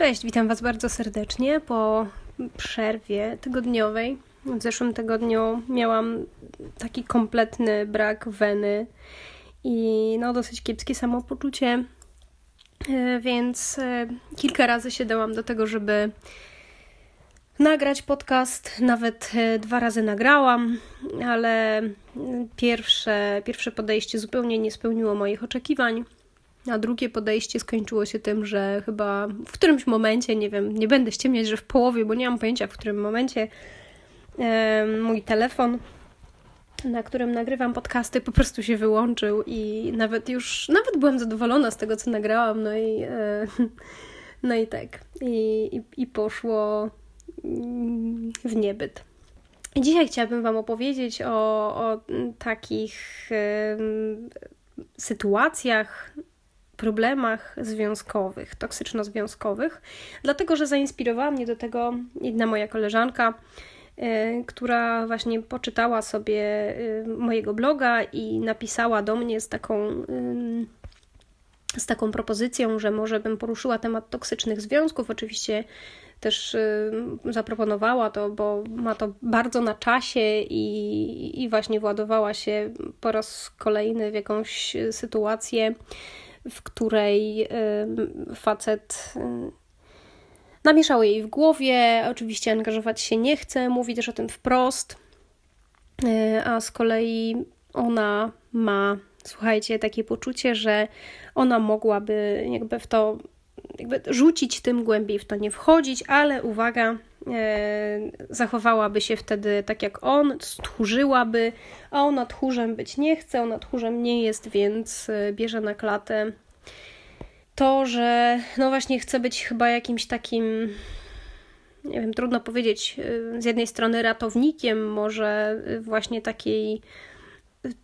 Cześć, witam Was bardzo serdecznie po przerwie tygodniowej. W zeszłym tygodniu miałam taki kompletny brak weny i no dosyć kiepskie samopoczucie, e, więc e, kilka razy się dałam do tego, żeby nagrać podcast. Nawet e, dwa razy nagrałam, ale pierwsze, pierwsze podejście zupełnie nie spełniło moich oczekiwań. A drugie podejście skończyło się tym, że chyba w którymś momencie, nie wiem, nie będę ściemniać, że w połowie, bo nie mam pojęcia w którym momencie, mój telefon, na którym nagrywam podcasty, po prostu się wyłączył i nawet już, nawet byłam zadowolona z tego, co nagrałam, no i, e, no i tak. I, i, i poszło mm, w niebyt. Dzisiaj chciałabym Wam opowiedzieć o, o takich sytuacjach, problemach związkowych, toksyczno-związkowych, dlatego że zainspirowała mnie do tego jedna moja koleżanka, y, która właśnie poczytała sobie y, mojego bloga i napisała do mnie z taką, z taką propozycją, że może bym poruszyła temat toksycznych związków. Oczywiście też zaproponowała to, bo ma to bardzo na czasie i, i właśnie władowała się po raz kolejny w jakąś sytuację, w której facet namieszało jej w głowie. Oczywiście angażować się nie chce, mówi też o tym wprost, y, a z kolei ona ma, słuchajcie, takie poczucie, że ona mogłaby jakby w to jakby rzucić tym głębiej w to nie wchodzić, ale uwaga, zachowałaby się wtedy tak jak on, stchórzyłaby, a ona tchórzem być nie chce, ona tchórzem nie jest, więc e, bierze na klatę. To, że no właśnie chce być chyba jakimś takim nie wiem, trudno powiedzieć, e, z jednej strony ratownikiem może właśnie takiej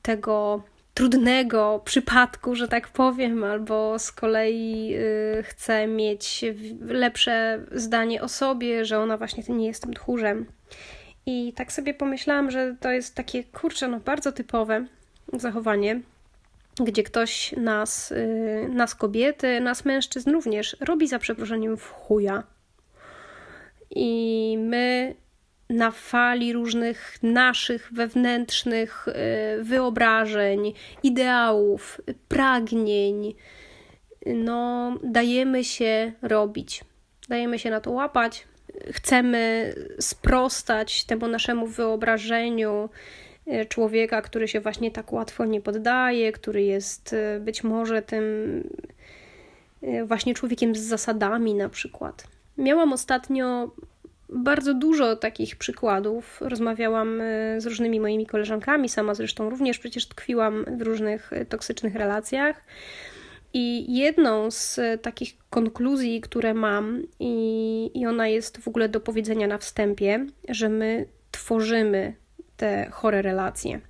tego trudnego przypadku, że tak powiem, albo z kolei y, chce mieć lepsze zdanie o sobie, że ona właśnie nie jest tym tchórzem. I tak sobie pomyślałam, że to jest takie, kurczę, no bardzo typowe zachowanie, gdzie ktoś nas, y, nas kobiety, nas mężczyzn również robi za przeproszeniem w chuja. I my na fali różnych naszych wewnętrznych y, wyobrażeń, ideałów, pragnień, no, dajemy się robić, dajemy się na to łapać, chcemy sprostać temu naszemu wyobrażeniu y, człowieka, który się właśnie tak łatwo nie poddaje, który jest y, być może tym właśnie człowiekiem z zasadami, na przykład. Miałam ostatnio bardzo dużo takich przykładów. Rozmawiałam e, z różnymi moimi koleżankami, sama zresztą również przecież tkwiłam w różnych e, toksycznych relacjach. I jedną z e, takich konkluzji, które mam, i, i ona jest w ogóle do powiedzenia na wstępie, że my tworzymy te chore relacje.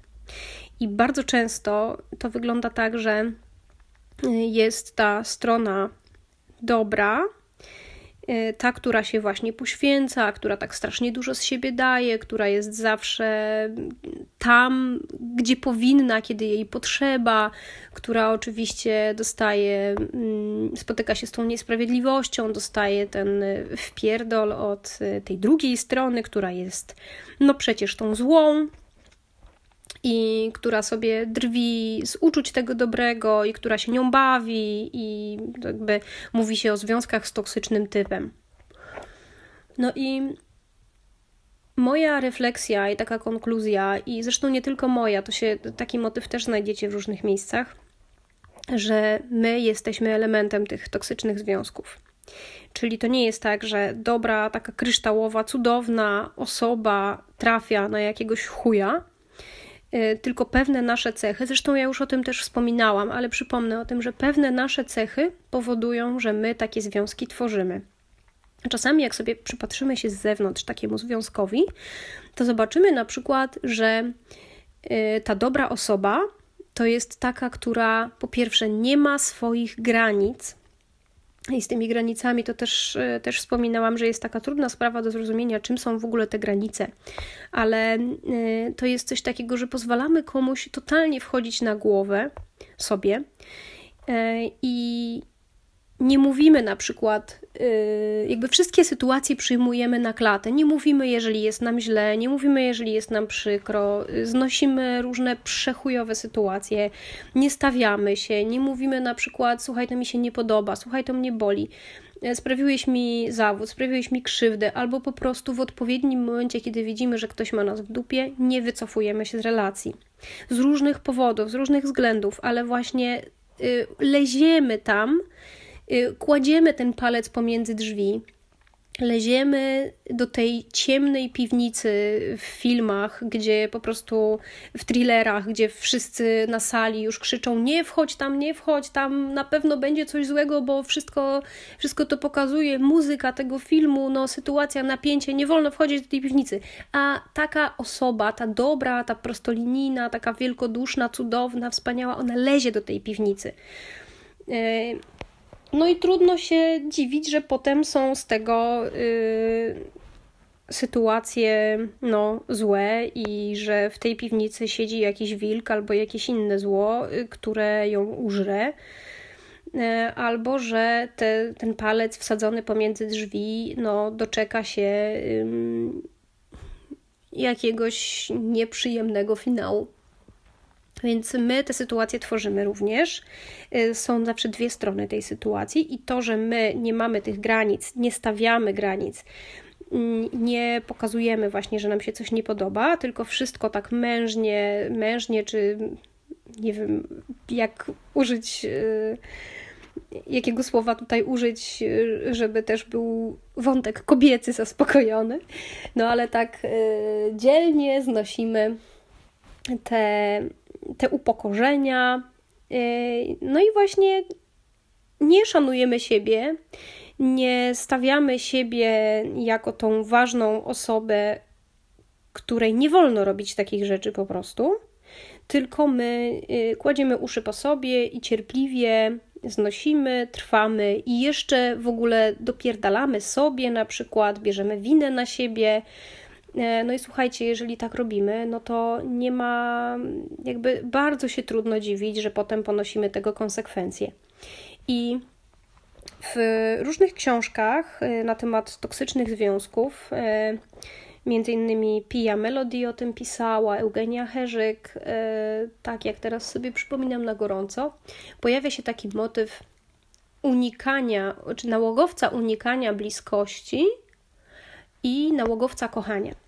I bardzo często to wygląda tak, że jest ta strona dobra, Y, ta, która się właśnie poświęca, która tak strasznie dużo z siebie daje, która jest zawsze tam, gdzie powinna, kiedy jej potrzeba, która oczywiście dostaje, mm, spotyka się z tą niesprawiedliwością, dostaje ten wpierdol od y, tej drugiej strony, która jest no przecież tą złą, i która sobie drwi z uczuć tego dobrego i która się nią bawi i jakby mówi się o związkach z toksycznym typem. No i moja refleksja i taka konkluzja, i zresztą nie tylko moja, to się taki motyw też znajdziecie w różnych miejscach, że my jesteśmy elementem tych toksycznych związków. Czyli to nie jest tak, że dobra, taka kryształowa, cudowna osoba trafia na jakiegoś chuja, tylko pewne nasze cechy, zresztą ja już o tym też wspominałam, ale przypomnę o tym, że pewne nasze cechy powodują, że my takie związki tworzymy. Czasami, jak sobie przypatrzymy się z zewnątrz takiemu związkowi, to zobaczymy na przykład, że y, ta dobra osoba to jest taka, która po pierwsze nie ma swoich granic, i z tymi granicami to też, e, też wspominałam, że jest taka trudna sprawa do zrozumienia, czym są w ogóle te granice, ale e, to jest coś takiego, że pozwalamy komuś totalnie wchodzić na głowę sobie e, i nie mówimy na przykład, yy, jakby wszystkie sytuacje przyjmujemy na klatę. Nie mówimy, jeżeli jest nam źle, nie mówimy, jeżeli jest nam przykro, znosimy różne przechujowe sytuacje, nie stawiamy się, nie mówimy na przykład, słuchaj, to mi się nie podoba, słuchaj, to mnie boli, sprawiłeś mi zawód, sprawiłeś mi krzywdę, albo po prostu w odpowiednim momencie, kiedy widzimy, że ktoś ma nas w dupie, nie wycofujemy się z relacji. Z różnych powodów, z różnych względów, ale właśnie yy, leziemy tam, Y, kładziemy ten palec pomiędzy drzwi, leziemy do tej ciemnej piwnicy w filmach, gdzie po prostu w thrillerach, gdzie wszyscy na sali już krzyczą: Nie wchodź tam, nie wchodź tam, na pewno będzie coś złego, bo wszystko, wszystko to pokazuje muzyka tego filmu, no sytuacja, napięcie, nie wolno wchodzić do tej piwnicy. A taka osoba, ta dobra, ta prostolinijna, taka wielkoduszna, cudowna, wspaniała, ona lezie do tej piwnicy. Y, no i trudno się dziwić, że potem są z tego yy, sytuacje no, złe i że w tej piwnicy siedzi jakiś wilk albo jakieś inne zło, yy, które ją użre. Yy, albo że te, ten palec wsadzony pomiędzy drzwi no, doczeka się jakiegoś nieprzyjemnego finału. Więc my te sytuacje tworzymy również. Y, są zawsze dwie strony tej sytuacji, i to, że my nie mamy tych granic, nie stawiamy granic, mm, nie pokazujemy właśnie, że nam się coś nie podoba, tylko wszystko tak mężnie, mężnie, czy nie wiem, jak użyć, y, jakiego słowa tutaj użyć, y, żeby też był wątek kobiecy zaspokojony. No ale tak dzielnie znosimy te te upokorzenia. Y, no i właśnie nie szanujemy siebie, nie stawiamy siebie jako tą ważną osobę, której nie wolno robić takich rzeczy po prostu, tylko my y, kładziemy uszy po sobie i cierpliwie znosimy, trwamy i jeszcze w ogóle dopierdalamy sobie, na przykład bierzemy winę na siebie, no i słuchajcie, jeżeli tak robimy, no to nie ma, jakby bardzo się trudno dziwić, że potem ponosimy tego konsekwencje. I w różnych książkach e, na temat toksycznych związków, e, między innymi Pia Melody o tym pisała, Eugenia Herzyk, tak jak teraz sobie przypominam na gorąco, pojawia się taki motyw unikania, czy nałogowca unikania bliskości i nałogowca kochania.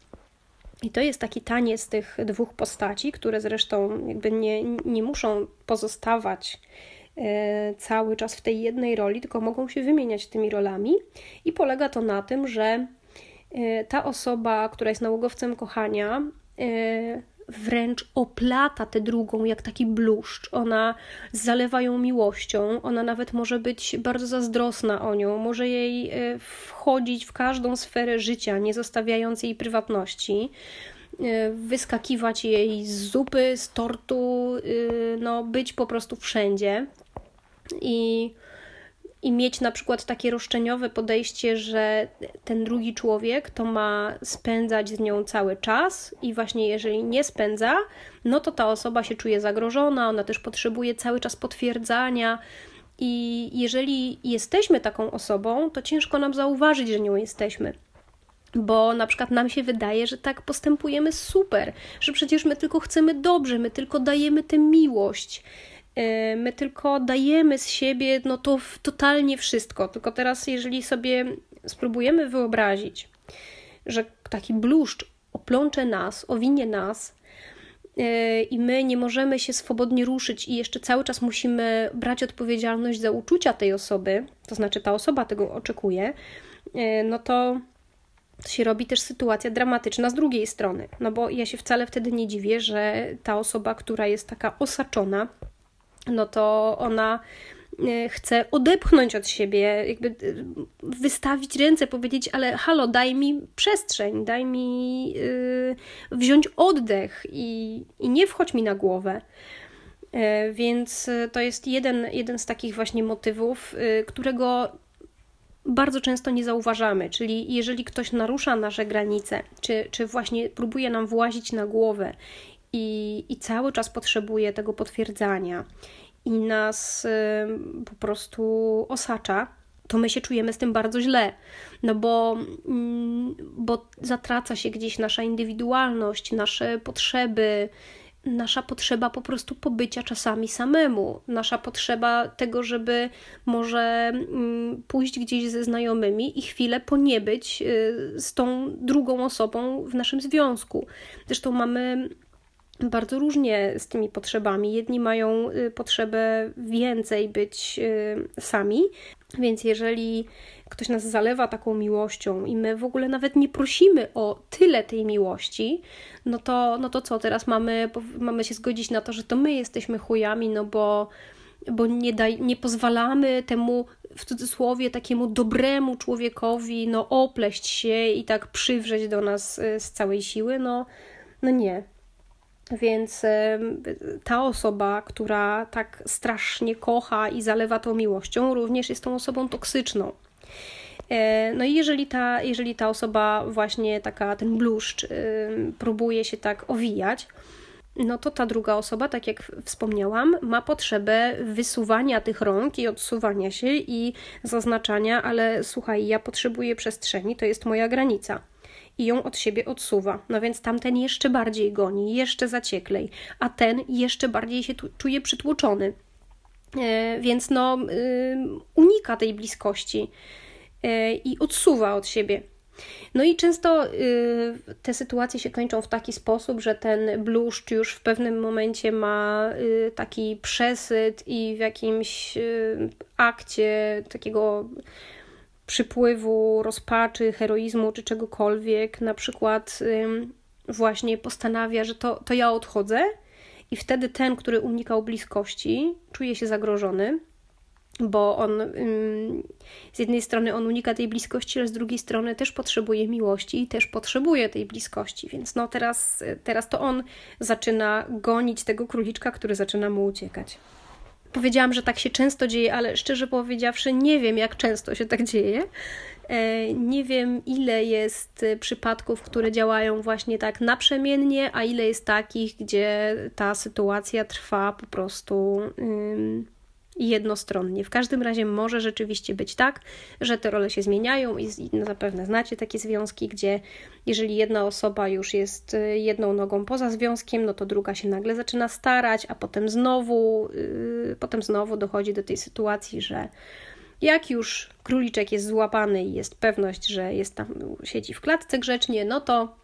I to jest taki taniec tych dwóch postaci, które zresztą jakby nie, nie muszą pozostawać e, cały czas w tej jednej roli, tylko mogą się wymieniać tymi rolami. I polega to na tym, że e, ta osoba, która jest nałogowcem kochania, e, wręcz oplata tę drugą jak taki bluszcz. Ona zalewa ją miłością, ona nawet może być bardzo zazdrosna o nią, może jej e, wchodzić w każdą sferę życia, nie zostawiając jej prywatności e, wyskakiwać jej z zupy, z tortu, e, no być po prostu wszędzie. I i mieć na przykład takie roszczeniowe podejście, że ten drugi człowiek to ma spędzać z nią cały czas i właśnie jeżeli nie spędza, no to ta osoba się czuje zagrożona, ona też potrzebuje cały czas potwierdzania. I jeżeli jesteśmy taką osobą, to ciężko nam zauważyć, że nią jesteśmy bo na przykład nam się wydaje, że tak postępujemy super, że przecież my tylko chcemy dobrze, my tylko dajemy tę miłość. E, my tylko dajemy z siebie no to totalnie wszystko. Tylko teraz, jeżeli sobie spróbujemy wyobrazić, że taki bluszcz oplącze nas, owinie nas e, i my nie możemy się swobodnie ruszyć i jeszcze cały czas musimy brać odpowiedzialność za uczucia tej osoby, to znaczy ta osoba tego oczekuje, e, no to to się robi też sytuacja dramatyczna z drugiej strony. No bo ja się wcale wtedy nie dziwię, że ta osoba, która jest taka osaczona, no to ona e, chce odepchnąć od siebie, jakby e, wystawić ręce, powiedzieć, ale halo, daj mi przestrzeń, daj mi yy, wziąć oddech i, i nie wchodź mi na głowę. Więc to jest jeden, jeden z takich właśnie motywów, którego bardzo często nie zauważamy. Czyli jeżeli ktoś narusza nasze granice, czy, czy właśnie próbuje nam włazić na głowę i, i cały czas potrzebuje tego potwierdzania. I nas po prostu osacza, to my się czujemy z tym bardzo źle, no bo, mm, bo zatraca się gdzieś nasza indywidualność, nasze potrzeby, nasza potrzeba po prostu pobycia czasami samemu, nasza potrzeba tego, żeby może mm, pójść gdzieś ze znajomymi i chwilę poniebyć y, z tą drugą osobą w naszym związku. Zresztą mamy bardzo różnie z tymi potrzebami. Jedni mają y, potrzebę więcej być y, sami, więc jeżeli ktoś nas zalewa taką miłością i my w ogóle nawet nie prosimy o tyle tej miłości, no to, no to co, teraz mamy, mamy się zgodzić na to, że to my jesteśmy chujami, no bo, bo nie, daj, nie pozwalamy temu w cudzysłowie takiemu dobremu człowiekowi no opleść się i tak przywrzeć do nas y, z całej siły, no, no nie. Więc ta osoba, która tak strasznie kocha i zalewa tą miłością, również jest tą osobą toksyczną. E, no i jeżeli ta, jeżeli ta osoba właśnie taka, ten bluszcz próbuje się tak owijać, no to ta druga osoba, tak jak wspomniałam, ma potrzebę wysuwania tych rąk i odsuwania się i zaznaczania, ale słuchaj, ja potrzebuję przestrzeni, to jest moja granica i ją od siebie odsuwa. No więc tamten jeszcze bardziej goni, jeszcze zacieklej, a ten jeszcze bardziej się tu, czuje przytłoczony. E, więc no, y, unika tej bliskości e, i odsuwa od siebie. No i często te sytuacje się kończą w taki sposób, że ten bluszcz już w pewnym momencie ma taki przesyt i w jakimś akcie takiego przypływu rozpaczy, heroizmu czy czegokolwiek, na przykład właśnie postanawia, że to, to ja odchodzę, i wtedy ten, który unikał bliskości, czuje się zagrożony, bo on z jednej strony on unika tej bliskości, ale z drugiej strony też potrzebuje miłości i też potrzebuje tej bliskości. Więc no teraz, teraz to on zaczyna gonić tego króliczka, który zaczyna mu uciekać. Powiedziałam, że tak się często dzieje, ale szczerze powiedziawszy, nie wiem, jak często się tak dzieje. E, nie wiem, ile jest przypadków, które działają właśnie tak naprzemiennie, a ile jest takich, gdzie ta sytuacja trwa po prostu jednostronnie. W każdym razie może rzeczywiście być tak, że te role się zmieniają i zapewne znacie takie związki, gdzie jeżeli jedna osoba już jest y, jedną nogą poza związkiem, no to druga się nagle zaczyna starać, a potem znowu, yy, potem znowu dochodzi do tej sytuacji, że jak już króliczek jest złapany i jest pewność, że jest tam, siedzi w klatce grzecznie, no to,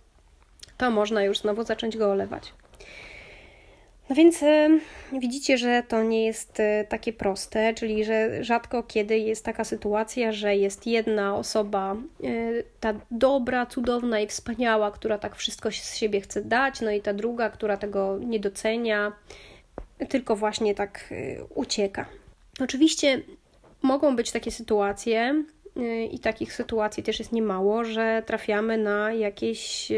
to można już znowu zacząć go olewać. No więc e, widzicie, że to nie jest e, takie proste, czyli że rzadko kiedy jest taka sytuacja, że jest jedna osoba, e, ta dobra, cudowna i wspaniała, która tak wszystko z siebie chce dać, no i ta druga, która tego nie docenia, tylko właśnie tak ucieka. Oczywiście mogą być takie sytuacje, i takich sytuacji też jest niemało, że trafiamy na jakieś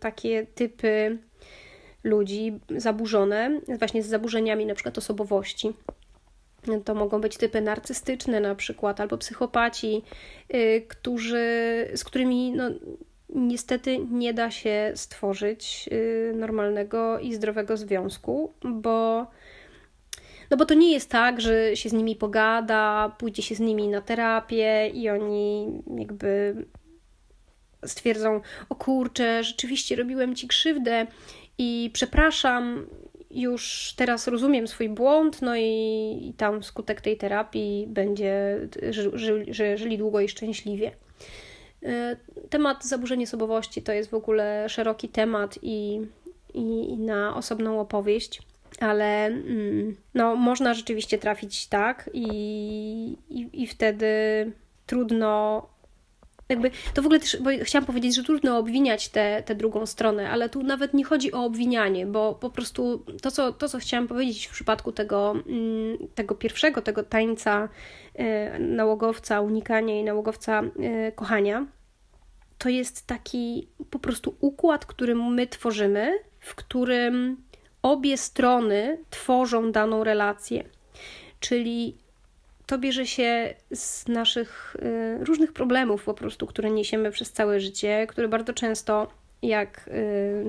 takie typy ludzi zaburzone, właśnie z zaburzeniami na przykład osobowości. To mogą być typy narcystyczne na przykład, albo psychopaci, yy, którzy, z którymi no, niestety nie da się stworzyć yy, normalnego i zdrowego związku, bo no bo to nie jest tak, że się z nimi pogada, pójdzie się z nimi na terapię i oni jakby stwierdzą: O kurczę, rzeczywiście robiłem ci krzywdę i przepraszam, już teraz rozumiem swój błąd, no i, i tam skutek tej terapii będzie, że, że, że żyli długo i szczęśliwie. E, temat zaburzenia osobowości to jest w ogóle szeroki temat i, i, i na osobną opowieść, ale mm, no, można rzeczywiście trafić tak i, i, i wtedy trudno jakby to w ogóle też, bo chciałam powiedzieć, że trudno obwiniać tę drugą stronę, ale tu nawet nie chodzi o obwinianie, bo po prostu to, co, to, co chciałam powiedzieć w przypadku tego, mm, tego pierwszego, tego tańca e, nałogowca, unikania i nałogowca e, kochania, to jest taki po prostu układ, który my tworzymy, w którym obie strony tworzą daną relację. Czyli to bierze się z naszych y, różnych problemów po prostu, które niesiemy przez całe życie, które bardzo często, jak y,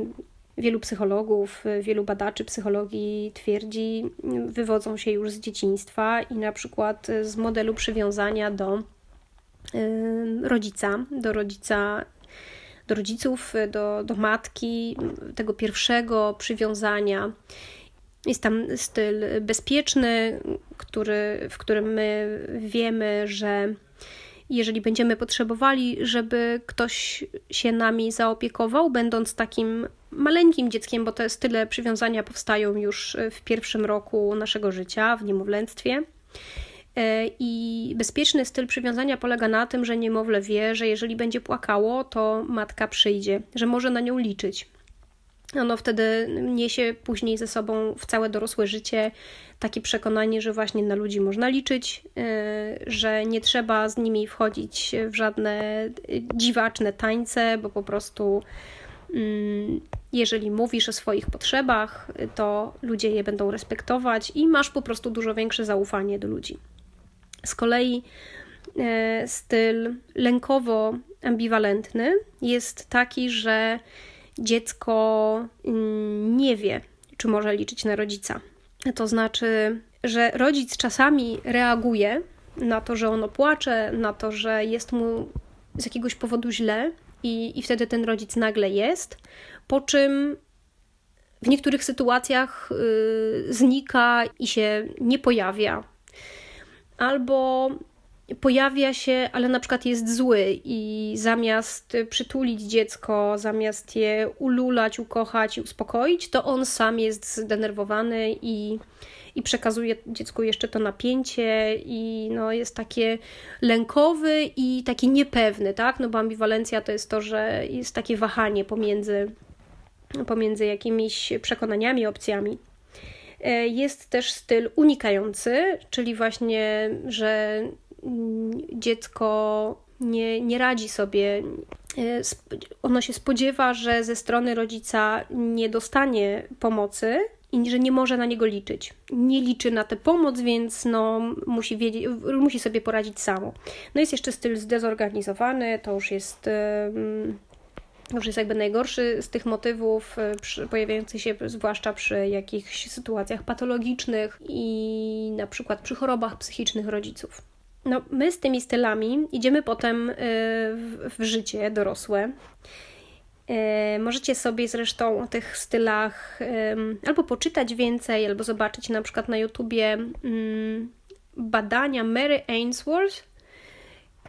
wielu psychologów, wielu badaczy psychologii twierdzi, wywodzą się już z dzieciństwa i na przykład z modelu przywiązania do rodzica, do rodzica, do rodziców, do, do matki, tego pierwszego przywiązania. Jest tam styl bezpieczny, który, w którym my wiemy, że jeżeli będziemy potrzebowali, żeby ktoś się nami zaopiekował, będąc takim maleńkim dzieckiem, bo te style przywiązania powstają już w pierwszym roku naszego życia, w niemowlęctwie. E, I bezpieczny styl przywiązania polega na tym, że niemowlę wie, że jeżeli będzie płakało, to matka przyjdzie, że może na nią liczyć. Ono wtedy niesie później ze sobą w całe dorosłe życie takie przekonanie, że właśnie na ludzi można liczyć, e, że nie trzeba z nimi wchodzić w żadne dziwaczne tańce, bo po prostu mm, jeżeli mówisz o swoich potrzebach, to ludzie je będą respektować i masz po prostu dużo większe zaufanie do ludzi. Z kolei styl lękowo-ambiwalentny jest taki, że dziecko mm, nie wie, czy może liczyć na rodzica. To znaczy, że rodzic czasami reaguje na to, że ono płacze, na to, że jest mu z jakiegoś powodu źle, i, i wtedy ten rodzic nagle jest, po czym w niektórych sytuacjach yy, znika i się nie pojawia albo pojawia się, ale na przykład jest zły i zamiast przytulić dziecko, zamiast je ululać, ukochać i uspokoić, to on sam jest zdenerwowany i, i przekazuje dziecku jeszcze to napięcie i no, jest takie lękowy i taki niepewny, tak? No bo ambiwalencja to jest to, że jest takie wahanie pomiędzy, pomiędzy jakimiś przekonaniami, opcjami. E, jest też styl unikający, czyli właśnie, że dziecko nie, nie radzi sobie. E, ono się spodziewa, że ze strony rodzica nie dostanie pomocy i że nie może na niego liczyć. Nie liczy na tę pomoc, więc no, musi, wiedzieć, musi sobie poradzić samo. No jest jeszcze styl zdezorganizowany, to już jest już jest jakby najgorszy z tych motywów e, przy, pojawiających się zwłaszcza przy jakichś sytuacjach patologicznych i na przykład przy chorobach psychicznych rodziców. No, my z tymi stylami idziemy potem e, w, w życie dorosłe. E, możecie sobie zresztą o tych stylach albo poczytać więcej, albo zobaczyć na przykład na YouTubie mm, badania Mary Ainsworth,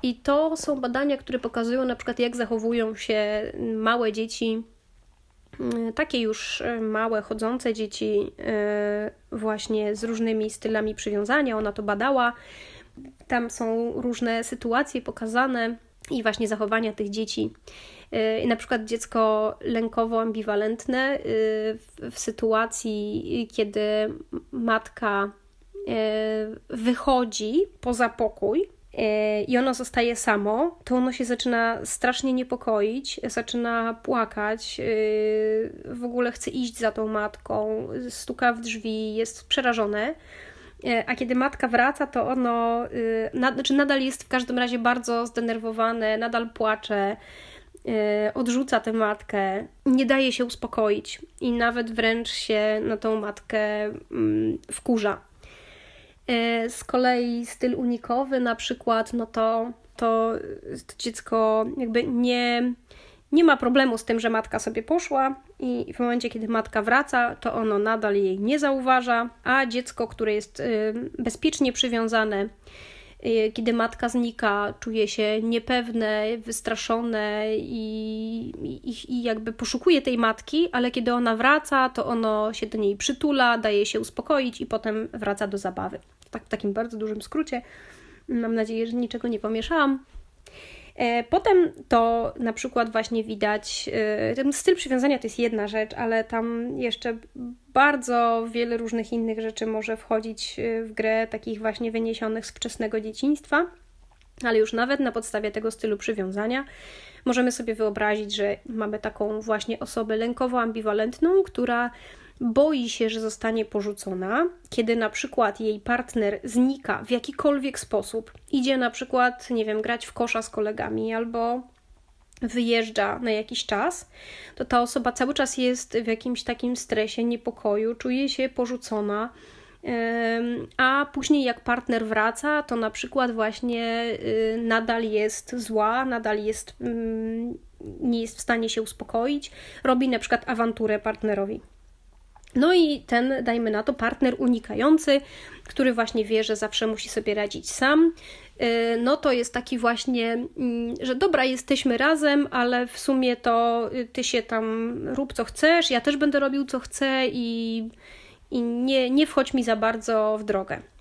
i to są badania, które pokazują na przykład, jak zachowują się małe dzieci, mm, takie już małe, chodzące dzieci, właśnie z różnymi stylami przywiązania. Ona to badała. Tam są różne sytuacje pokazane i właśnie zachowania tych dzieci. E, na przykład dziecko lękowo-ambiwalentne w sytuacji, kiedy matka wychodzi poza pokój, E, i ono zostaje samo, to ono się zaczyna strasznie niepokoić, zaczyna płakać, w ogóle chce iść za tą matką, stuka w drzwi, jest przerażone. E, a kiedy matka wraca, to ono nad, znaczy nadal jest w każdym razie bardzo zdenerwowane, nadal płacze, odrzuca tę matkę, nie daje się uspokoić i nawet wręcz się na tą matkę mm, wkurza. E, z kolei styl unikowy na przykład, no to, to, to dziecko jakby nie, nie ma problemu z tym, że matka sobie poszła i w momencie, kiedy matka wraca, to ono nadal jej nie zauważa, a dziecko, które jest y, bezpiecznie przywiązane, y, kiedy matka znika, czuje się niepewne, wystraszone i, i, i, jakby poszukuje tej matki, ale kiedy ona wraca, to ono się do niej przytula, daje się uspokoić i potem wraca do zabawy tak w takim bardzo dużym skrócie. Mam nadzieję, że niczego nie pomieszałam. E, potem to na przykład właśnie widać, e, ten styl przywiązania to jest jedna rzecz, ale tam jeszcze bardzo wiele różnych innych rzeczy może wchodzić e, w grę, takich właśnie wyniesionych z wczesnego dzieciństwa, ale już nawet na podstawie tego stylu przywiązania możemy sobie wyobrazić, że mamy taką właśnie osobę lękowo-ambiwalentną, która boi się, że zostanie porzucona, kiedy na przykład jej partner znika w jakikolwiek sposób, idzie na przykład, nie wiem, grać w kosza z kolegami albo wyjeżdża na jakiś czas, to ta osoba cały czas jest w jakimś takim stresie, niepokoju, czuje się porzucona. A później, jak partner wraca, to na przykład właśnie y, nadal jest zła, nadal jest, mm, nie jest w stanie się uspokoić, robi na przykład awanturę partnerowi. No i ten, dajmy na to, partner unikający, który właśnie wie, że zawsze musi sobie radzić sam, y, no to jest taki właśnie, mm, że dobra, jesteśmy razem, ale w sumie to y, ty się tam rób co chcesz, ja też będę robił co chcę i, i nie, nie wchodź mi za bardzo w drogę.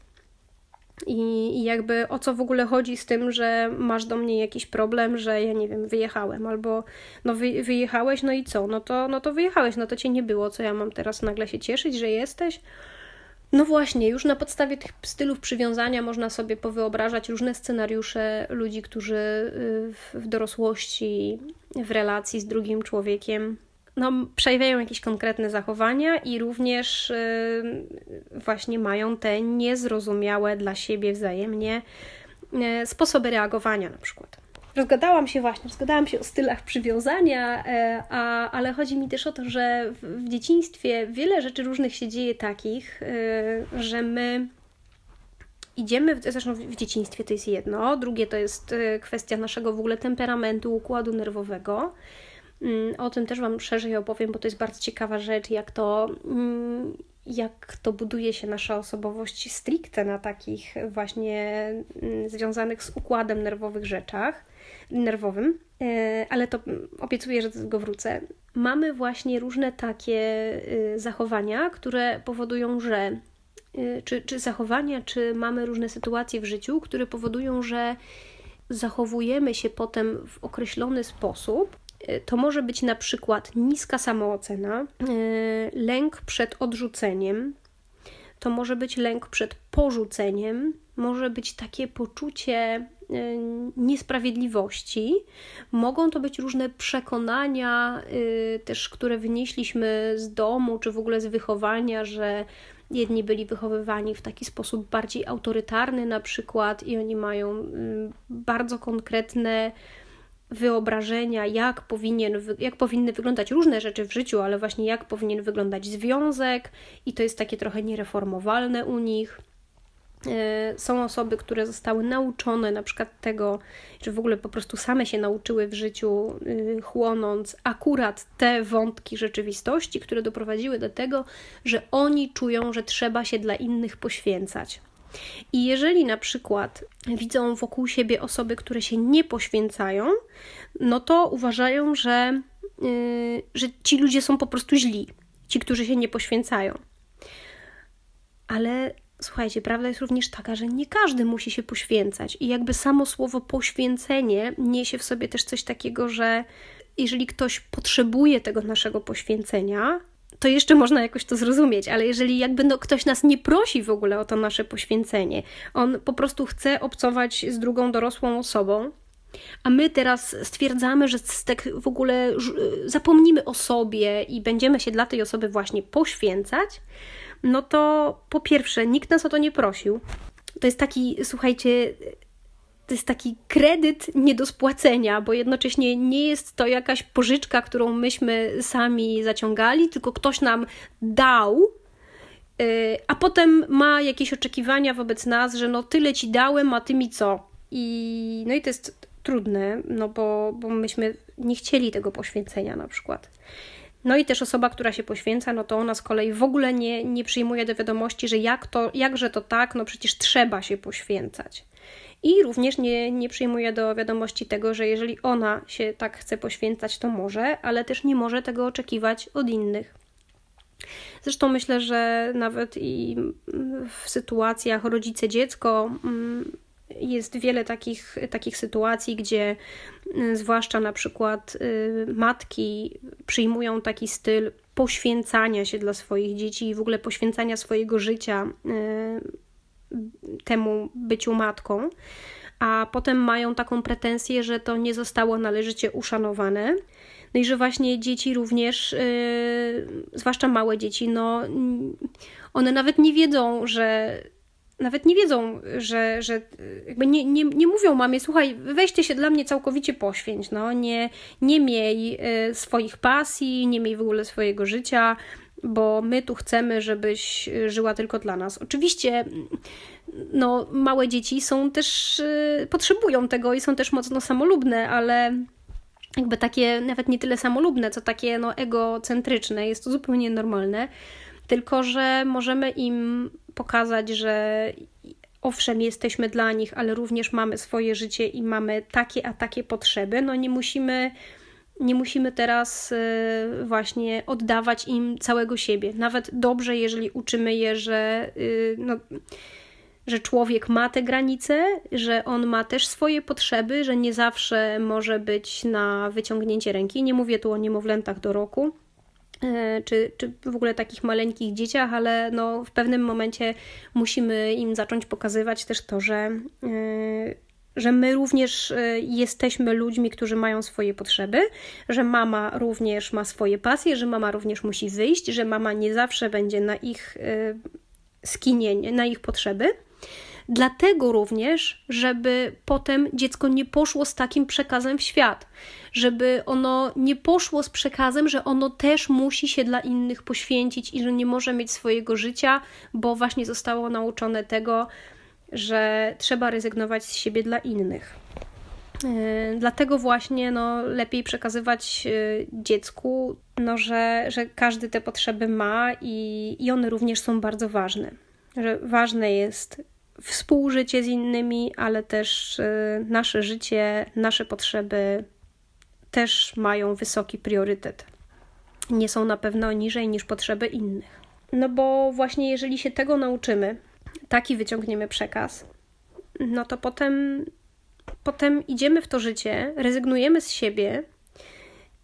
I, I, jakby o co w ogóle chodzi z tym, że masz do mnie jakiś problem, że ja nie wiem, wyjechałem, albo no wy, wyjechałeś, no i co? No to, no to wyjechałeś, no to cię nie było, co ja mam teraz nagle się cieszyć, że jesteś? No właśnie, już na podstawie tych stylów przywiązania można sobie powyobrażać różne scenariusze ludzi, którzy y, w dorosłości, w relacji z drugim człowiekiem no, przejawiają jakieś konkretne zachowania i również yy, właśnie mają te niezrozumiałe dla siebie wzajemnie yy, sposoby reagowania na przykład. Rozgadałam się właśnie, rozgadałam się o stylach przywiązania, yy, a, ale chodzi mi też o to, że w, dzieciństwie wiele rzeczy różnych się dzieje takich, y, że my idziemy, zresztą w dzieciństwie to jest jedno, drugie to jest y, kwestia naszego w ogóle temperamentu, układu nerwowego. Mm, o tym też Wam szerzej opowiem, bo to jest bardzo ciekawa rzecz, jak to, mm, jak to buduje się nasza osobowość stricte na takich właśnie mm, związanych z układem nerwowych rzeczach, nerwowym, e, ale to obiecuję, że do tego wrócę. Mamy właśnie różne takie y, zachowania, które powodują, że y, czy, czy zachowania, czy mamy różne sytuacje w życiu, które powodują, że zachowujemy się potem w określony sposób, to może być na przykład niska samoocena, e, lęk przed odrzuceniem, to może być lęk przed porzuceniem, może być takie poczucie e, niesprawiedliwości. Mogą to być różne przekonania, też które wynieśliśmy z domu, czy w ogóle z wychowania, że jedni byli wychowywani w taki sposób bardziej autorytarny, na przykład, i oni mają bardzo konkretne wyobrażenia, jak, powinien, jak powinny wyglądać różne rzeczy w życiu, ale właśnie jak powinien wyglądać związek, i to jest takie trochę niereformowalne u nich. E, są osoby, które zostały nauczone na przykład tego, że w ogóle po prostu same się nauczyły w życiu, y, chłonąc akurat te wątki rzeczywistości, które doprowadziły do tego, że oni czują, że trzeba się dla innych poświęcać. I jeżeli na przykład widzą wokół siebie osoby, które się nie poświęcają, no to uważają, że, yy, że ci ludzie są po prostu źli, ci, którzy się nie poświęcają. Ale słuchajcie, prawda jest również taka, że nie każdy musi się poświęcać. I jakby samo słowo poświęcenie niesie w sobie też coś takiego, że jeżeli ktoś potrzebuje tego naszego poświęcenia, to jeszcze można jakoś to zrozumieć, ale jeżeli jakby no, ktoś nas nie prosi w ogóle o to nasze poświęcenie, on po prostu chce obcować z drugą dorosłą osobą, a my teraz stwierdzamy, że tak w ogóle zapomnimy o sobie i będziemy się dla tej osoby właśnie poświęcać, no to po pierwsze, nikt nas o to nie prosił. To jest taki, słuchajcie, to jest taki kredyt nie do spłacenia, bo jednocześnie nie jest to jakaś pożyczka, którą myśmy sami zaciągali, tylko ktoś nam dał, y, a potem ma jakieś oczekiwania wobec nas, że no tyle ci dałem, a ty mi co? I, no i to jest trudne, no bo, bo myśmy nie chcieli tego poświęcenia na przykład. No i też osoba, która się poświęca, no to ona z kolei w ogóle nie, nie przyjmuje do wiadomości, że jak to, jakże to tak, no przecież trzeba się poświęcać. I również nie, nie przyjmuje do wiadomości tego, że jeżeli ona się tak chce poświęcać, to może, ale też nie może tego oczekiwać od innych. Zresztą myślę, że nawet i w sytuacjach rodzice-dziecko mm, jest wiele takich, takich sytuacji, gdzie mm, zwłaszcza na przykład y, matki przyjmują taki styl poświęcania się dla swoich dzieci i w ogóle poświęcania swojego życia y, temu byciu matką, a potem mają taką pretensję, że to nie zostało należycie uszanowane. No i że właśnie dzieci również, yy, zwłaszcza małe dzieci, no one nawet nie wiedzą, że nawet nie wiedzą, że, że jakby nie, nie, nie mówią mamie, słuchaj, weźcie się dla mnie całkowicie poświęć, no, nie, nie miej y, swoich pasji, nie miej w ogóle swojego życia, bo my tu chcemy, żebyś żyła tylko dla nas. Oczywiście, no, małe dzieci są też, y, potrzebują tego i są też mocno samolubne, ale jakby takie nawet nie tyle samolubne, co takie no, egocentryczne, jest to zupełnie normalne, tylko że możemy im pokazać, że owszem, jesteśmy dla nich, ale również mamy swoje życie i mamy takie a takie potrzeby. No nie musimy, nie musimy teraz y, właśnie oddawać im całego siebie. Nawet dobrze, jeżeli uczymy je, że. Y, no, że człowiek ma te granice, że on ma też swoje potrzeby, że nie zawsze może być na wyciągnięcie ręki. Nie mówię tu o niemowlętach do roku, e, czy, czy w ogóle takich maleńkich dzieciach, ale no w pewnym momencie musimy im zacząć pokazywać też to, że, że my również e, jesteśmy ludźmi, którzy mają swoje potrzeby, że mama również ma swoje pasje, że mama również musi wyjść, że mama nie zawsze będzie na ich skinienie, na ich potrzeby. Dlatego również, żeby potem dziecko nie poszło z takim przekazem w świat, żeby ono nie poszło z przekazem, że ono też musi się dla innych poświęcić i że nie może mieć swojego życia, bo właśnie zostało nauczone tego, że trzeba rezygnować z siebie dla innych. E, dlatego właśnie no, lepiej przekazywać e, dziecku, no, że, że każdy te potrzeby ma i, i one również są bardzo ważne. Że ważne jest współżycie z innymi, ale też y, nasze życie, nasze potrzeby też mają wysoki priorytet. Nie są na pewno niżej niż potrzeby innych. No bo właśnie jeżeli się tego nauczymy, taki wyciągniemy przekaz, no to potem, potem idziemy w to życie, rezygnujemy z siebie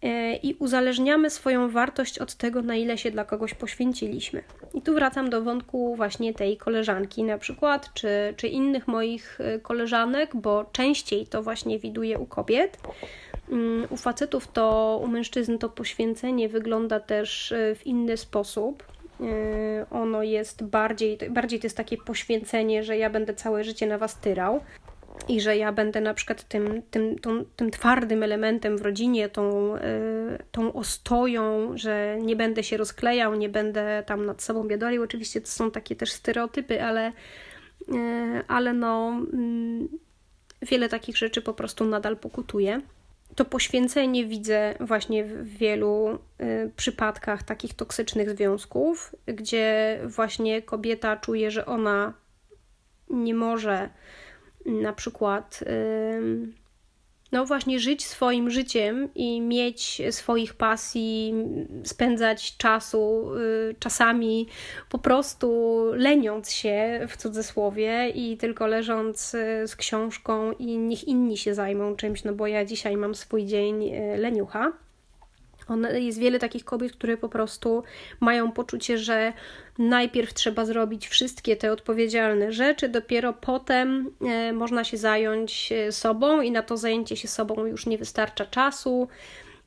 E, i uzależniamy swoją wartość od tego, na ile się dla kogoś poświęciliśmy. I tu wracam do wątku właśnie tej koleżanki, na przykład, czy, czy innych moich e, koleżanek, bo częściej to właśnie widuję u kobiet. Mm, u facetów to, u mężczyzn to poświęcenie wygląda też e, w inny sposób. Ono jest bardziej, bardziej to jest takie poświęcenie, że ja będę całe życie na was tyrał i że ja będę na przykład tym, tym, tą, tym twardym elementem w rodzinie, tą, y, tą ostoją, że nie będę się rozklejał, nie będę tam nad sobą biadolił. Oczywiście to są takie też stereotypy, ale, y, ale no, y, wiele takich rzeczy po prostu nadal pokutuje. To poświęcenie widzę właśnie w wielu przypadkach takich toksycznych związków, gdzie właśnie kobieta czuje, że ona nie może na przykład no właśnie żyć swoim życiem i mieć swoich pasji, spędzać czasu y, czasami po prostu leniąc się w cudzysłowie i tylko leżąc y, z książką i niech inni się zajmą czymś, no bo ja dzisiaj mam swój dzień y, leniucha. Jest wiele takich kobiet, które po prostu mają poczucie, że najpierw trzeba zrobić wszystkie te odpowiedzialne rzeczy, dopiero potem e, można się zająć e, sobą i na to zajęcie się sobą już nie wystarcza czasu.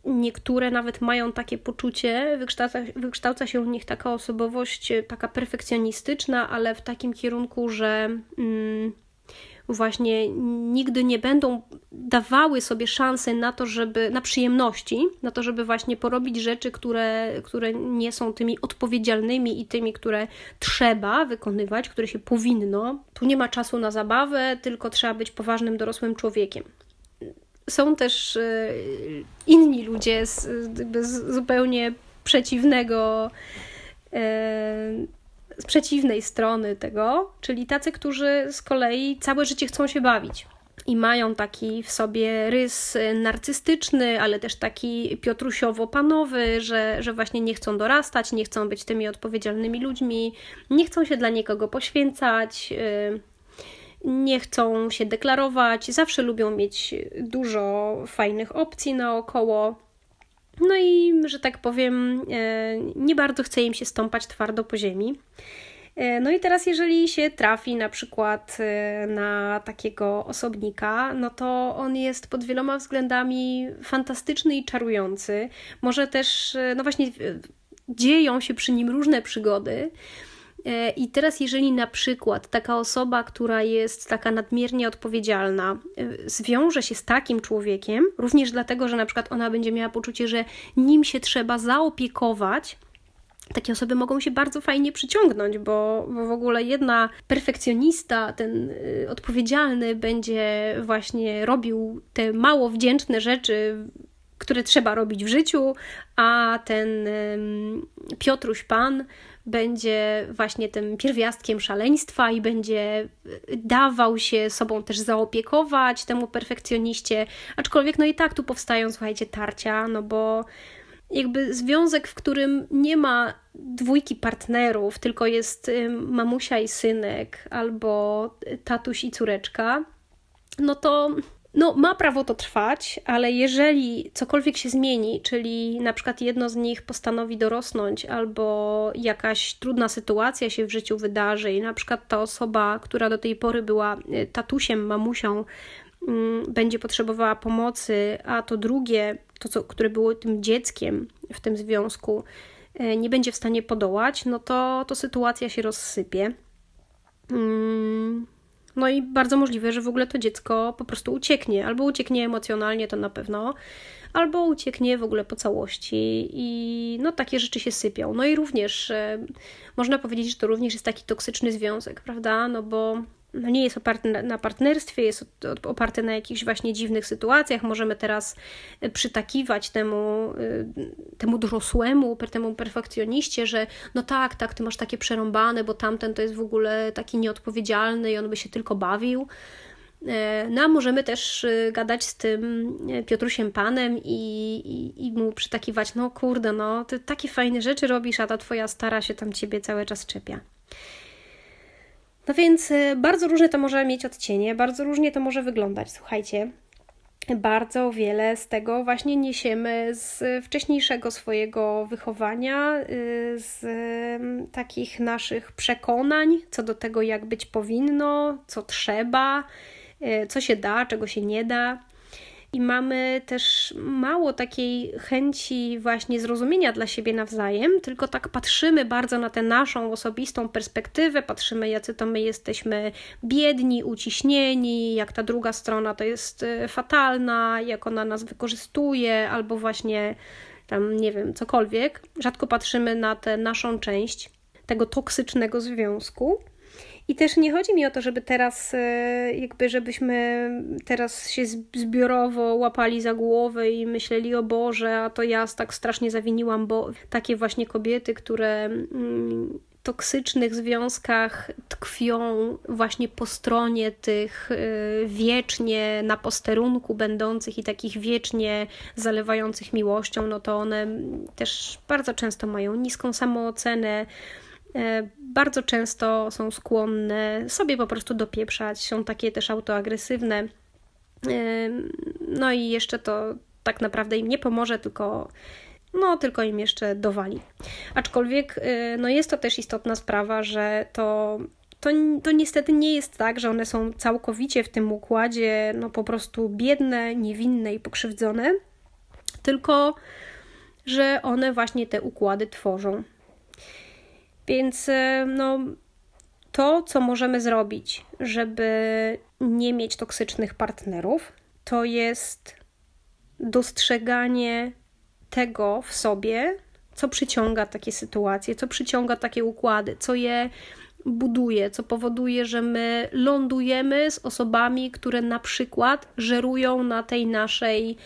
Niektóre nawet mają takie poczucie, wykształca, wykształca się u nich taka osobowość, e, taka perfekcjonistyczna, ale w takim kierunku, że. Mm, właśnie nigdy nie będą dawały sobie szansy na to, żeby, na przyjemności, na to, żeby właśnie porobić rzeczy, które, które nie są tymi odpowiedzialnymi i tymi, które trzeba wykonywać, które się powinno. Tu nie ma czasu na zabawę, tylko trzeba być poważnym dorosłym człowiekiem. Są też e, inni ludzie z, z zupełnie przeciwnego e, z przeciwnej strony tego, czyli tacy, którzy z kolei całe życie chcą się bawić i mają taki w sobie rys narcystyczny, ale też taki piotrusiowo-panowy, że, że właśnie nie chcą dorastać, nie chcą być tymi odpowiedzialnymi ludźmi, nie chcą się dla nikogo poświęcać, y, nie chcą się deklarować, zawsze lubią mieć dużo fajnych opcji naokoło. No i, że tak powiem, e, nie bardzo chce im się stąpać twardo po ziemi. E, no i teraz, jeżeli się trafi na przykład e, na takiego osobnika, no to on jest pod wieloma względami fantastyczny i czarujący. Może też, no właśnie, dzieją się przy nim różne przygody. E, I teraz, jeżeli na przykład taka osoba, która jest taka nadmiernie odpowiedzialna, e, zwiąże się z takim człowiekiem, również dlatego, że na przykład ona będzie miała poczucie, że nim się trzeba zaopiekować, takie osoby mogą się bardzo fajnie przyciągnąć, bo, bo w ogóle jedna perfekcjonista, ten y, odpowiedzialny, będzie właśnie robił te mało wdzięczne rzeczy, które trzeba robić w życiu, a ten Piotruś Pan będzie właśnie tym pierwiastkiem szaleństwa i będzie dawał się sobą też zaopiekować temu perfekcjoniście, aczkolwiek no i tak tu powstają, słuchajcie, tarcia, no bo jakby związek, w którym nie ma dwójki partnerów, tylko jest mamusia i synek, albo tatuś i córeczka, no to no, ma prawo to trwać, ale jeżeli cokolwiek się zmieni, czyli na przykład jedno z nich postanowi dorosnąć, albo jakaś trudna sytuacja się w życiu wydarzy, i na przykład ta osoba, która do tej pory była y, tatusiem, mamusią, mm, będzie potrzebowała pomocy, a to drugie, to co, które było tym dzieckiem w tym związku, y, nie będzie w stanie podołać, no to, to sytuacja się rozsypie. Hmm no i bardzo możliwe, że w ogóle to dziecko po prostu ucieknie, albo ucieknie emocjonalnie, to na pewno, albo ucieknie w ogóle po całości i no takie rzeczy się sypią. No i również e, można powiedzieć, że to również jest taki toksyczny związek, prawda? No bo no nie jest oparty na partnerstwie, jest oparty na jakichś właśnie dziwnych sytuacjach. Możemy teraz e, przytakiwać temu, e, temu dorosłemu, temu perfekcjoniście, że no tak, tak, ty masz takie przerąbane, bo tamten to jest w ogóle taki nieodpowiedzialny i on by się tylko bawił. E, no a możemy też gadać z tym Piotrusiem Panem i, i, i mu przytakiwać, no kurde, no ty takie fajne rzeczy robisz, a ta twoja stara się tam ciebie cały czas czepia. No więc y, bardzo różne to może mieć odcienie, bardzo różnie to może wyglądać. Słuchajcie, bardzo wiele z tego właśnie niesiemy z wcześniejszego swojego wychowania, y, z takich naszych przekonań co do tego, jak być powinno, co trzeba, y, co się da, czego się nie da i mamy też mało takiej chęci właśnie zrozumienia dla siebie nawzajem, tylko tak patrzymy bardzo na tę naszą osobistą perspektywę, patrzymy, jacy to my jesteśmy biedni, uciśnieni, jak ta druga strona to jest e, fatalna, jak ona nas wykorzystuje, albo właśnie tam, nie wiem, cokolwiek. Rzadko patrzymy na tę naszą część tego toksycznego związku. I też nie chodzi mi o to, żeby teraz, e, jakby, żebyśmy teraz się zbiorowo łapali za głowę i myśleli, o Boże, a to ja tak strasznie zawiniłam, bo takie właśnie kobiety, które mm, toksycznych związkach tkwią właśnie po stronie tych e, wiecznie na posterunku będących i takich wiecznie zalewających miłością, no to one też bardzo często mają niską samoocenę, bardzo często są skłonne sobie po prostu dopieprzać, są takie też autoagresywne. E, no i jeszcze to tak naprawdę im nie pomoże, tylko no tylko im jeszcze dowali. Aczkolwiek e, no jest to też istotna sprawa, że to, to, to niestety nie jest tak, że one są całkowicie w tym układzie no po prostu biedne, niewinne i pokrzywdzone, tylko że one właśnie te układy tworzą. Więc e, no, to, co możemy zrobić, żeby nie mieć toksycznych partnerów, to jest dostrzeganie tego w sobie, co przyciąga takie sytuacje, co przyciąga takie układy, co je buduje, co powoduje, że my lądujemy z osobami, które na przykład żerują na tej naszej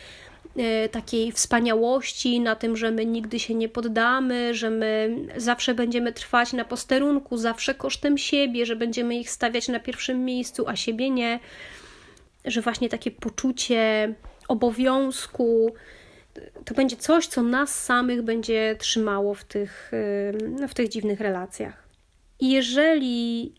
takiej wspaniałości, na tym, że my nigdy się nie poddamy, że my zawsze będziemy trwać na posterunku, zawsze kosztem siebie, że będziemy ich stawiać na pierwszym miejscu, a siebie nie, że właśnie takie poczucie obowiązku to będzie coś, co nas samych będzie trzymało w tych, w tych dziwnych relacjach. Jeżeli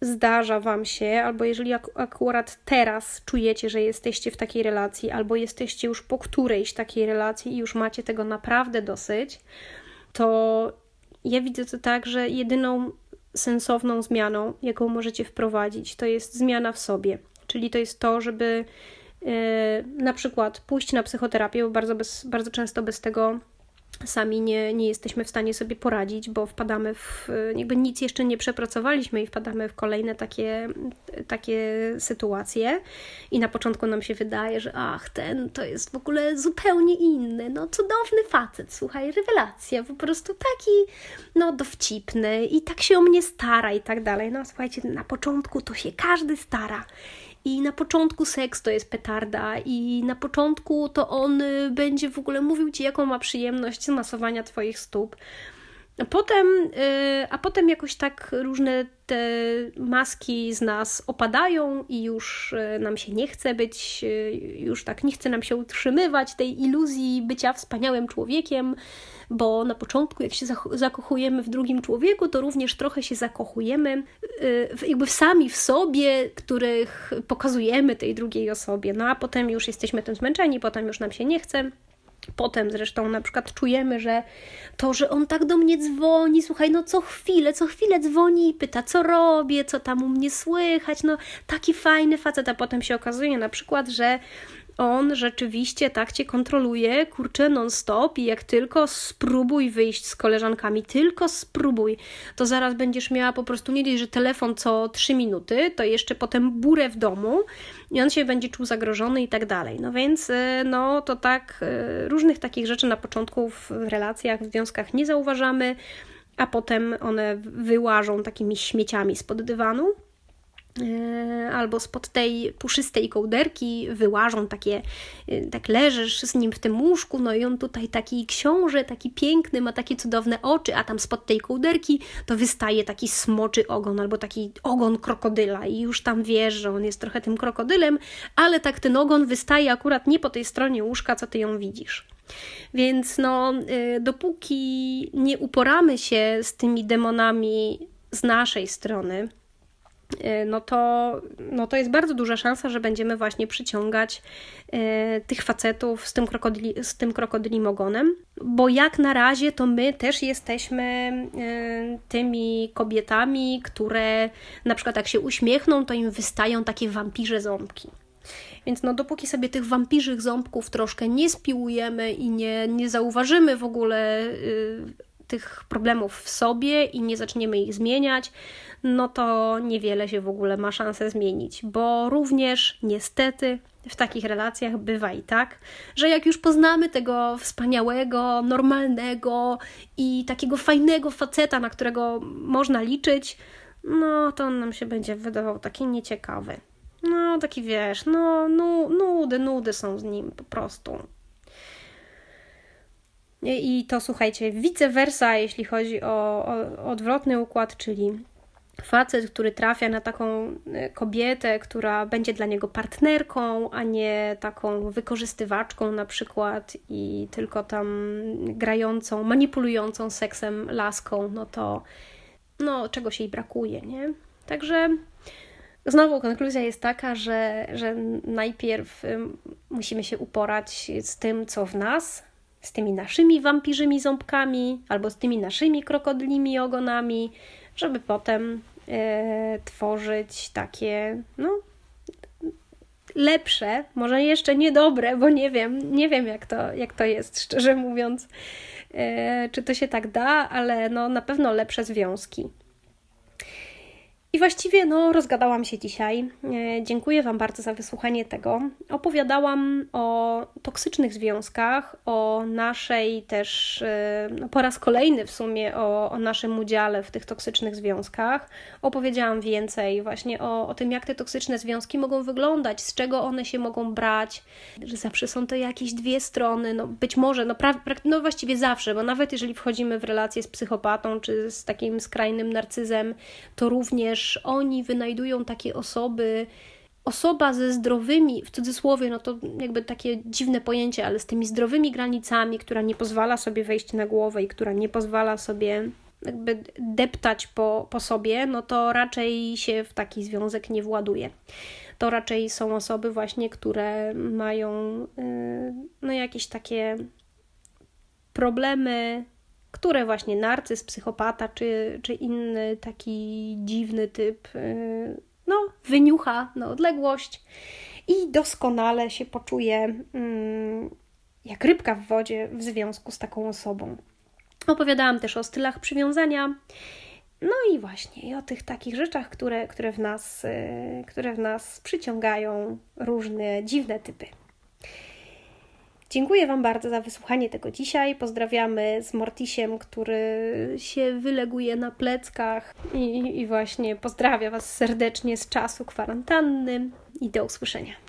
zdarza Wam się, albo jeżeli ak akurat teraz czujecie, że jesteście w takiej relacji, albo jesteście już po którejś takiej relacji i już macie tego naprawdę dosyć, to ja widzę to tak, że jedyną sensowną zmianą, jaką możecie wprowadzić, to jest zmiana w sobie. Czyli to jest to, żeby yy, na przykład pójść na psychoterapię, bo bardzo, bez, bardzo często bez tego sami nie, nie jesteśmy w stanie sobie poradzić, bo wpadamy w, jakby nic jeszcze nie przepracowaliśmy i wpadamy w kolejne takie, takie sytuacje. I na początku nam się wydaje, że ach, ten to jest w ogóle zupełnie inny, no cudowny facet, słuchaj, rewelacja, po prostu taki, no dowcipny i tak się o mnie stara i tak dalej. No słuchajcie, na początku to się każdy stara. I na początku seks to jest petarda, i na początku to on y, będzie w ogóle mówił ci, jaką ma przyjemność z masowania Twoich stóp. A potem, y, a potem jakoś tak różne te maski z nas opadają i już y, nam się nie chce być, już tak nie chce nam się utrzymywać tej iluzji bycia wspaniałym człowiekiem, bo na początku, jak się zakochujemy w drugim człowieku, to również trochę się zakochujemy y, jakby sami w sobie, których pokazujemy tej drugiej osobie. No a potem już jesteśmy tym zmęczeni, potem już nam się nie chce. Potem zresztą na przykład czujemy, że to, że on tak do mnie dzwoni, słuchaj, no co chwilę, co chwilę dzwoni i pyta, co robię, co tam u mnie słychać, no taki fajny facet, a potem się okazuje na przykład, że on rzeczywiście tak cię kontroluje, kurczę, non-stop i jak tylko spróbuj wyjść z koleżankami, tylko spróbuj, to zaraz będziesz miała po prostu nie dość, że telefon co 3 minuty, to jeszcze potem burę w domu i on się będzie czuł zagrożony i tak dalej. No więc, y, no to tak, y, różnych takich rzeczy na początku w relacjach, w związkach nie zauważamy, a potem one wyłażą takimi śmieciami spod dywanu. E, albo spod tej puszystej kołderki wyłażą takie, e, tak leżysz z nim w tym łóżku, no i on tutaj taki książę, taki piękny, ma takie cudowne oczy, a tam spod tej kołderki to wystaje taki smoczy ogon albo taki ogon krokodyla i już tam wiesz, że on jest trochę tym krokodylem, ale tak ten ogon wystaje akurat nie po tej stronie łóżka, co ty ją widzisz. Więc no, e, dopóki nie uporamy się z tymi demonami z naszej strony, no to, no to jest bardzo duża szansa, że będziemy właśnie przyciągać y, tych facetów z tym, krokodyli, z tym krokodylim ogonem, bo jak na razie to my też jesteśmy y, tymi kobietami, które na przykład jak się uśmiechną, to im wystają takie wampirze ząbki. Więc no dopóki sobie tych wampirzych ząbków troszkę nie spiłujemy i nie, nie zauważymy w ogóle tych problemów w sobie i nie zaczniemy ich zmieniać, no to niewiele się w ogóle ma szansę zmienić, bo również niestety w takich relacjach bywa i tak, że jak już poznamy tego wspaniałego, normalnego i takiego fajnego faceta, na którego można liczyć, no to on nam się będzie wydawał taki nieciekawy. No, taki wiesz, no, no nudy, nudy są z nim po prostu. I to słuchajcie, vice versa, jeśli chodzi o, o odwrotny układ, czyli facet, który trafia na taką e, kobietę, która będzie dla niego partnerką, a nie taką wykorzystywaczką na przykład i tylko tam grającą, manipulującą seksem laską, no to no, czegoś jej brakuje, nie? Także znowu konkluzja jest taka, że, że najpierw musimy się uporać z tym, co w nas, z tymi naszymi wampirzymi ząbkami albo z tymi naszymi krokodylimi ogonami, żeby potem e, tworzyć takie, no, lepsze, może jeszcze niedobre, bo nie wiem, nie wiem jak to, jak to jest, szczerze mówiąc, e, czy to się tak da, ale no, na pewno lepsze związki. I właściwie no, rozgadałam się dzisiaj. E, dziękuję Wam bardzo za wysłuchanie tego. Opowiadałam o toksycznych związkach, o naszej też, e, no, po raz kolejny w sumie, o, o naszym udziale w tych toksycznych związkach. Opowiedziałam więcej właśnie o, o tym, jak te toksyczne związki mogą wyglądać, z czego one się mogą brać, że zawsze są to jakieś dwie strony, no być może, no, pra, no właściwie zawsze, bo nawet jeżeli wchodzimy w relację z psychopatą czy z takim skrajnym narcyzem, to również też oni wynajdują takie osoby, osoba ze zdrowymi, w cudzysłowie, no to jakby takie dziwne pojęcie, ale z tymi zdrowymi granicami, która nie pozwala sobie wejść na głowę i która nie pozwala sobie jakby deptać po, po sobie, no to raczej się w taki związek nie właduje. To raczej są osoby właśnie, które mają yy, no jakieś takie problemy które właśnie narcyz, psychopata czy, czy inny taki dziwny typ y, no, wyniucha na odległość i doskonale się poczuje mm, jak rybka w wodzie w związku z taką osobą. Opowiadałam też o stylach przywiązania. No i właśnie i o tych takich rzeczach, które, które, w nas, y, które w nas przyciągają różne dziwne typy. Dziękuję Wam bardzo za wysłuchanie tego dzisiaj. Pozdrawiamy z Mortisiem, który się wyleguje na pleckach i, i właśnie pozdrawia Was serdecznie z czasu kwarantanny i do usłyszenia.